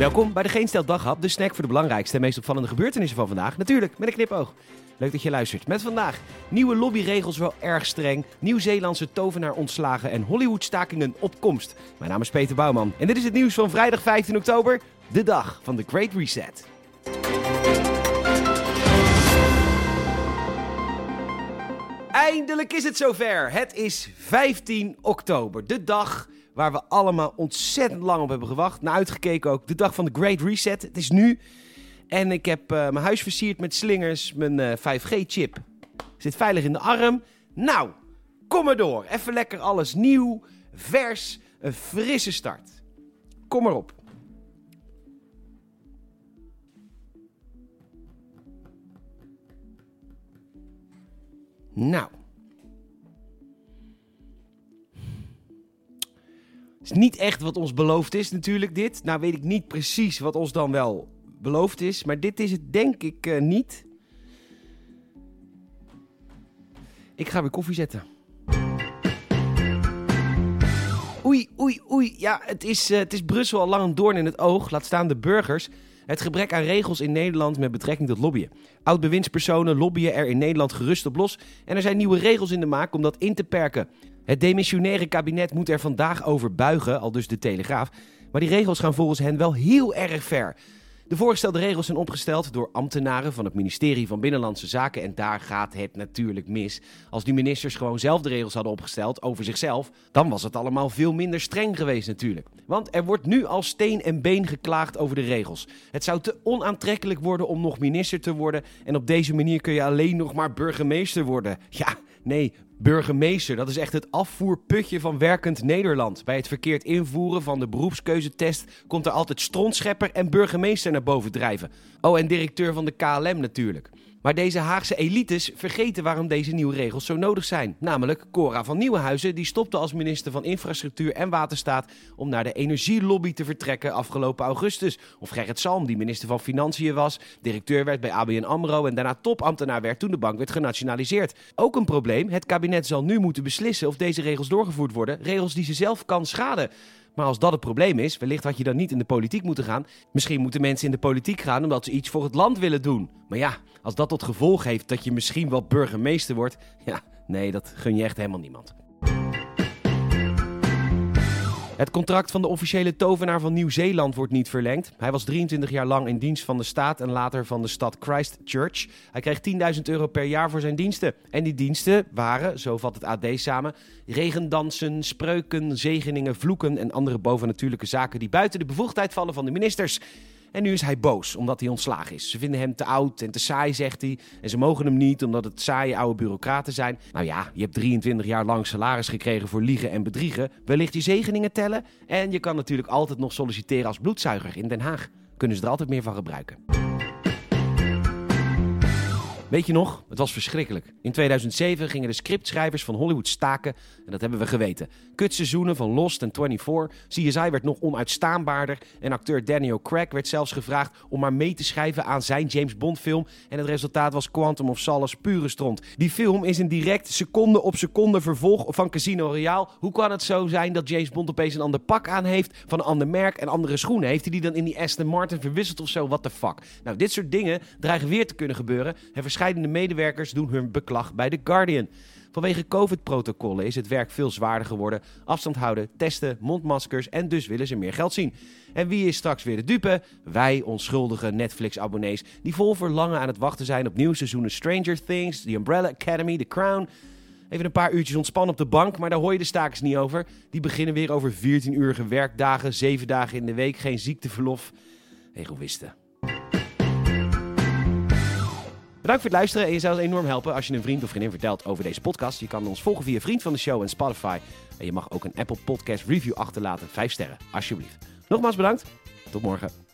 Welkom bij de Geen Stel Daghap, de snack voor de belangrijkste en meest opvallende gebeurtenissen van vandaag. Natuurlijk, met een knipoog. Leuk dat je luistert. Met vandaag nieuwe lobbyregels wel erg streng, Nieuw-Zeelandse tovenaar ontslagen en Hollywood-stakingen op komst. Mijn naam is Peter Bouwman en dit is het nieuws van vrijdag 15 oktober, de dag van de Great Reset. Eindelijk is het zover. Het is 15 oktober, de dag waar we allemaal ontzettend lang op hebben gewacht. Naar uitgekeken ook, de dag van de Great Reset. Het is nu. En ik heb eh, mijn huis versierd met slingers, mijn 5G-chip zit veilig in de arm. Nou, kom maar door. Even lekker alles nieuw, vers, een frisse start. Kom maar op. Nou. Is niet echt wat ons beloofd is natuurlijk dit. Nou weet ik niet precies wat ons dan wel beloofd is. Maar dit is het denk ik uh, niet. Ik ga weer koffie zetten. Oei, oei, oei. Ja, het is, uh, het is Brussel al lang een doorn in het oog. Laat staan de burgers. Het gebrek aan regels in Nederland met betrekking tot lobbyen. Oud-bewindspersonen lobbyen er in Nederland gerust op los. En er zijn nieuwe regels in de maak om dat in te perken. Het demissionaire kabinet moet er vandaag over buigen, al dus de Telegraaf. Maar die regels gaan volgens hen wel heel erg ver. De voorgestelde regels zijn opgesteld door ambtenaren van het ministerie van Binnenlandse Zaken. En daar gaat het natuurlijk mis. Als die ministers gewoon zelf de regels hadden opgesteld over zichzelf, dan was het allemaal veel minder streng geweest natuurlijk. Want er wordt nu al steen en been geklaagd over de regels. Het zou te onaantrekkelijk worden om nog minister te worden. En op deze manier kun je alleen nog maar burgemeester worden. Ja, nee, burgemeester. Dat is echt het afvoerputje van werkend Nederland. Bij het verkeerd invoeren van de beroepskeuzetest komt er altijd strontschepper en burgemeester naar boven drijven. Oh, en directeur van de KLM natuurlijk. Maar deze Haagse elites vergeten waarom deze nieuwe regels zo nodig zijn. Namelijk Cora van Nieuwenhuizen, die stopte als minister van Infrastructuur en Waterstaat om naar de energielobby te vertrekken afgelopen augustus. Of Gerrit Salm, die minister van Financiën was, directeur werd bij ABN AMRO en daarna topambtenaar werd toen de bank werd genationaliseerd. Ook een probleem, het kabinet zal nu moeten beslissen of deze regels doorgevoerd worden, regels die ze zelf kan schaden. Maar als dat het probleem is, wellicht had je dan niet in de politiek moeten gaan. Misschien moeten mensen in de politiek gaan omdat ze iets voor het land willen doen. Maar ja, als dat tot gevolg heeft dat je misschien wel burgemeester wordt, ja, nee, dat gun je echt helemaal niemand. Het contract van de officiële tovenaar van Nieuw-Zeeland wordt niet verlengd. Hij was 23 jaar lang in dienst van de staat en later van de stad Christchurch. Hij kreeg 10.000 euro per jaar voor zijn diensten. En die diensten waren, zo vat het AD samen, regendansen, spreuken, zegeningen, vloeken en andere bovennatuurlijke zaken die buiten de bevoegdheid vallen van de ministers. En nu is hij boos omdat hij ontslagen is. Ze vinden hem te oud en te saai, zegt hij. En ze mogen hem niet omdat het saaie oude bureaucraten zijn. Nou ja, je hebt 23 jaar lang salaris gekregen voor liegen en bedriegen. Wellicht je zegeningen tellen. En je kan natuurlijk altijd nog solliciteren als bloedzuiger in Den Haag. Kunnen ze er altijd meer van gebruiken. Weet je nog? Het was verschrikkelijk. In 2007 gingen de scriptschrijvers van Hollywood staken en dat hebben we geweten. Kutseizoenen van Lost en 24. CSI werd nog onuitstaanbaarder en acteur Daniel Craig werd zelfs gevraagd om maar mee te schrijven aan zijn James Bond film. En het resultaat was Quantum of Solace pure stront. Die film is een direct seconde op seconde vervolg van Casino Royale. Hoe kan het zo zijn dat James Bond opeens een ander pak aan heeft van een ander merk en andere schoenen? Heeft hij die dan in die Aston Martin verwisseld of zo? What the fuck? Nou, dit soort dingen dreigen weer te kunnen gebeuren. En Scheidende medewerkers doen hun beklag bij The Guardian. Vanwege COVID-protocollen is het werk veel zwaarder geworden. Afstand houden, testen, mondmaskers en dus willen ze meer geld zien. En wie is straks weer de dupe? Wij, onschuldige Netflix-abonnees die vol verlangen aan het wachten zijn op nieuwe seizoenen Stranger Things, The Umbrella Academy, The Crown. Even een paar uurtjes ontspannen op de bank, maar daar hoor je de stakers niet over. Die beginnen weer over 14-urige werkdagen, 7 dagen in de week, geen ziekteverlof. Egoïsten. Bedankt voor het luisteren en je zou ons enorm helpen als je een vriend of vriendin vertelt over deze podcast. Je kan ons volgen via Vriend van de Show en Spotify. En je mag ook een Apple Podcast review achterlaten. Vijf sterren, alsjeblieft. Nogmaals bedankt. Tot morgen.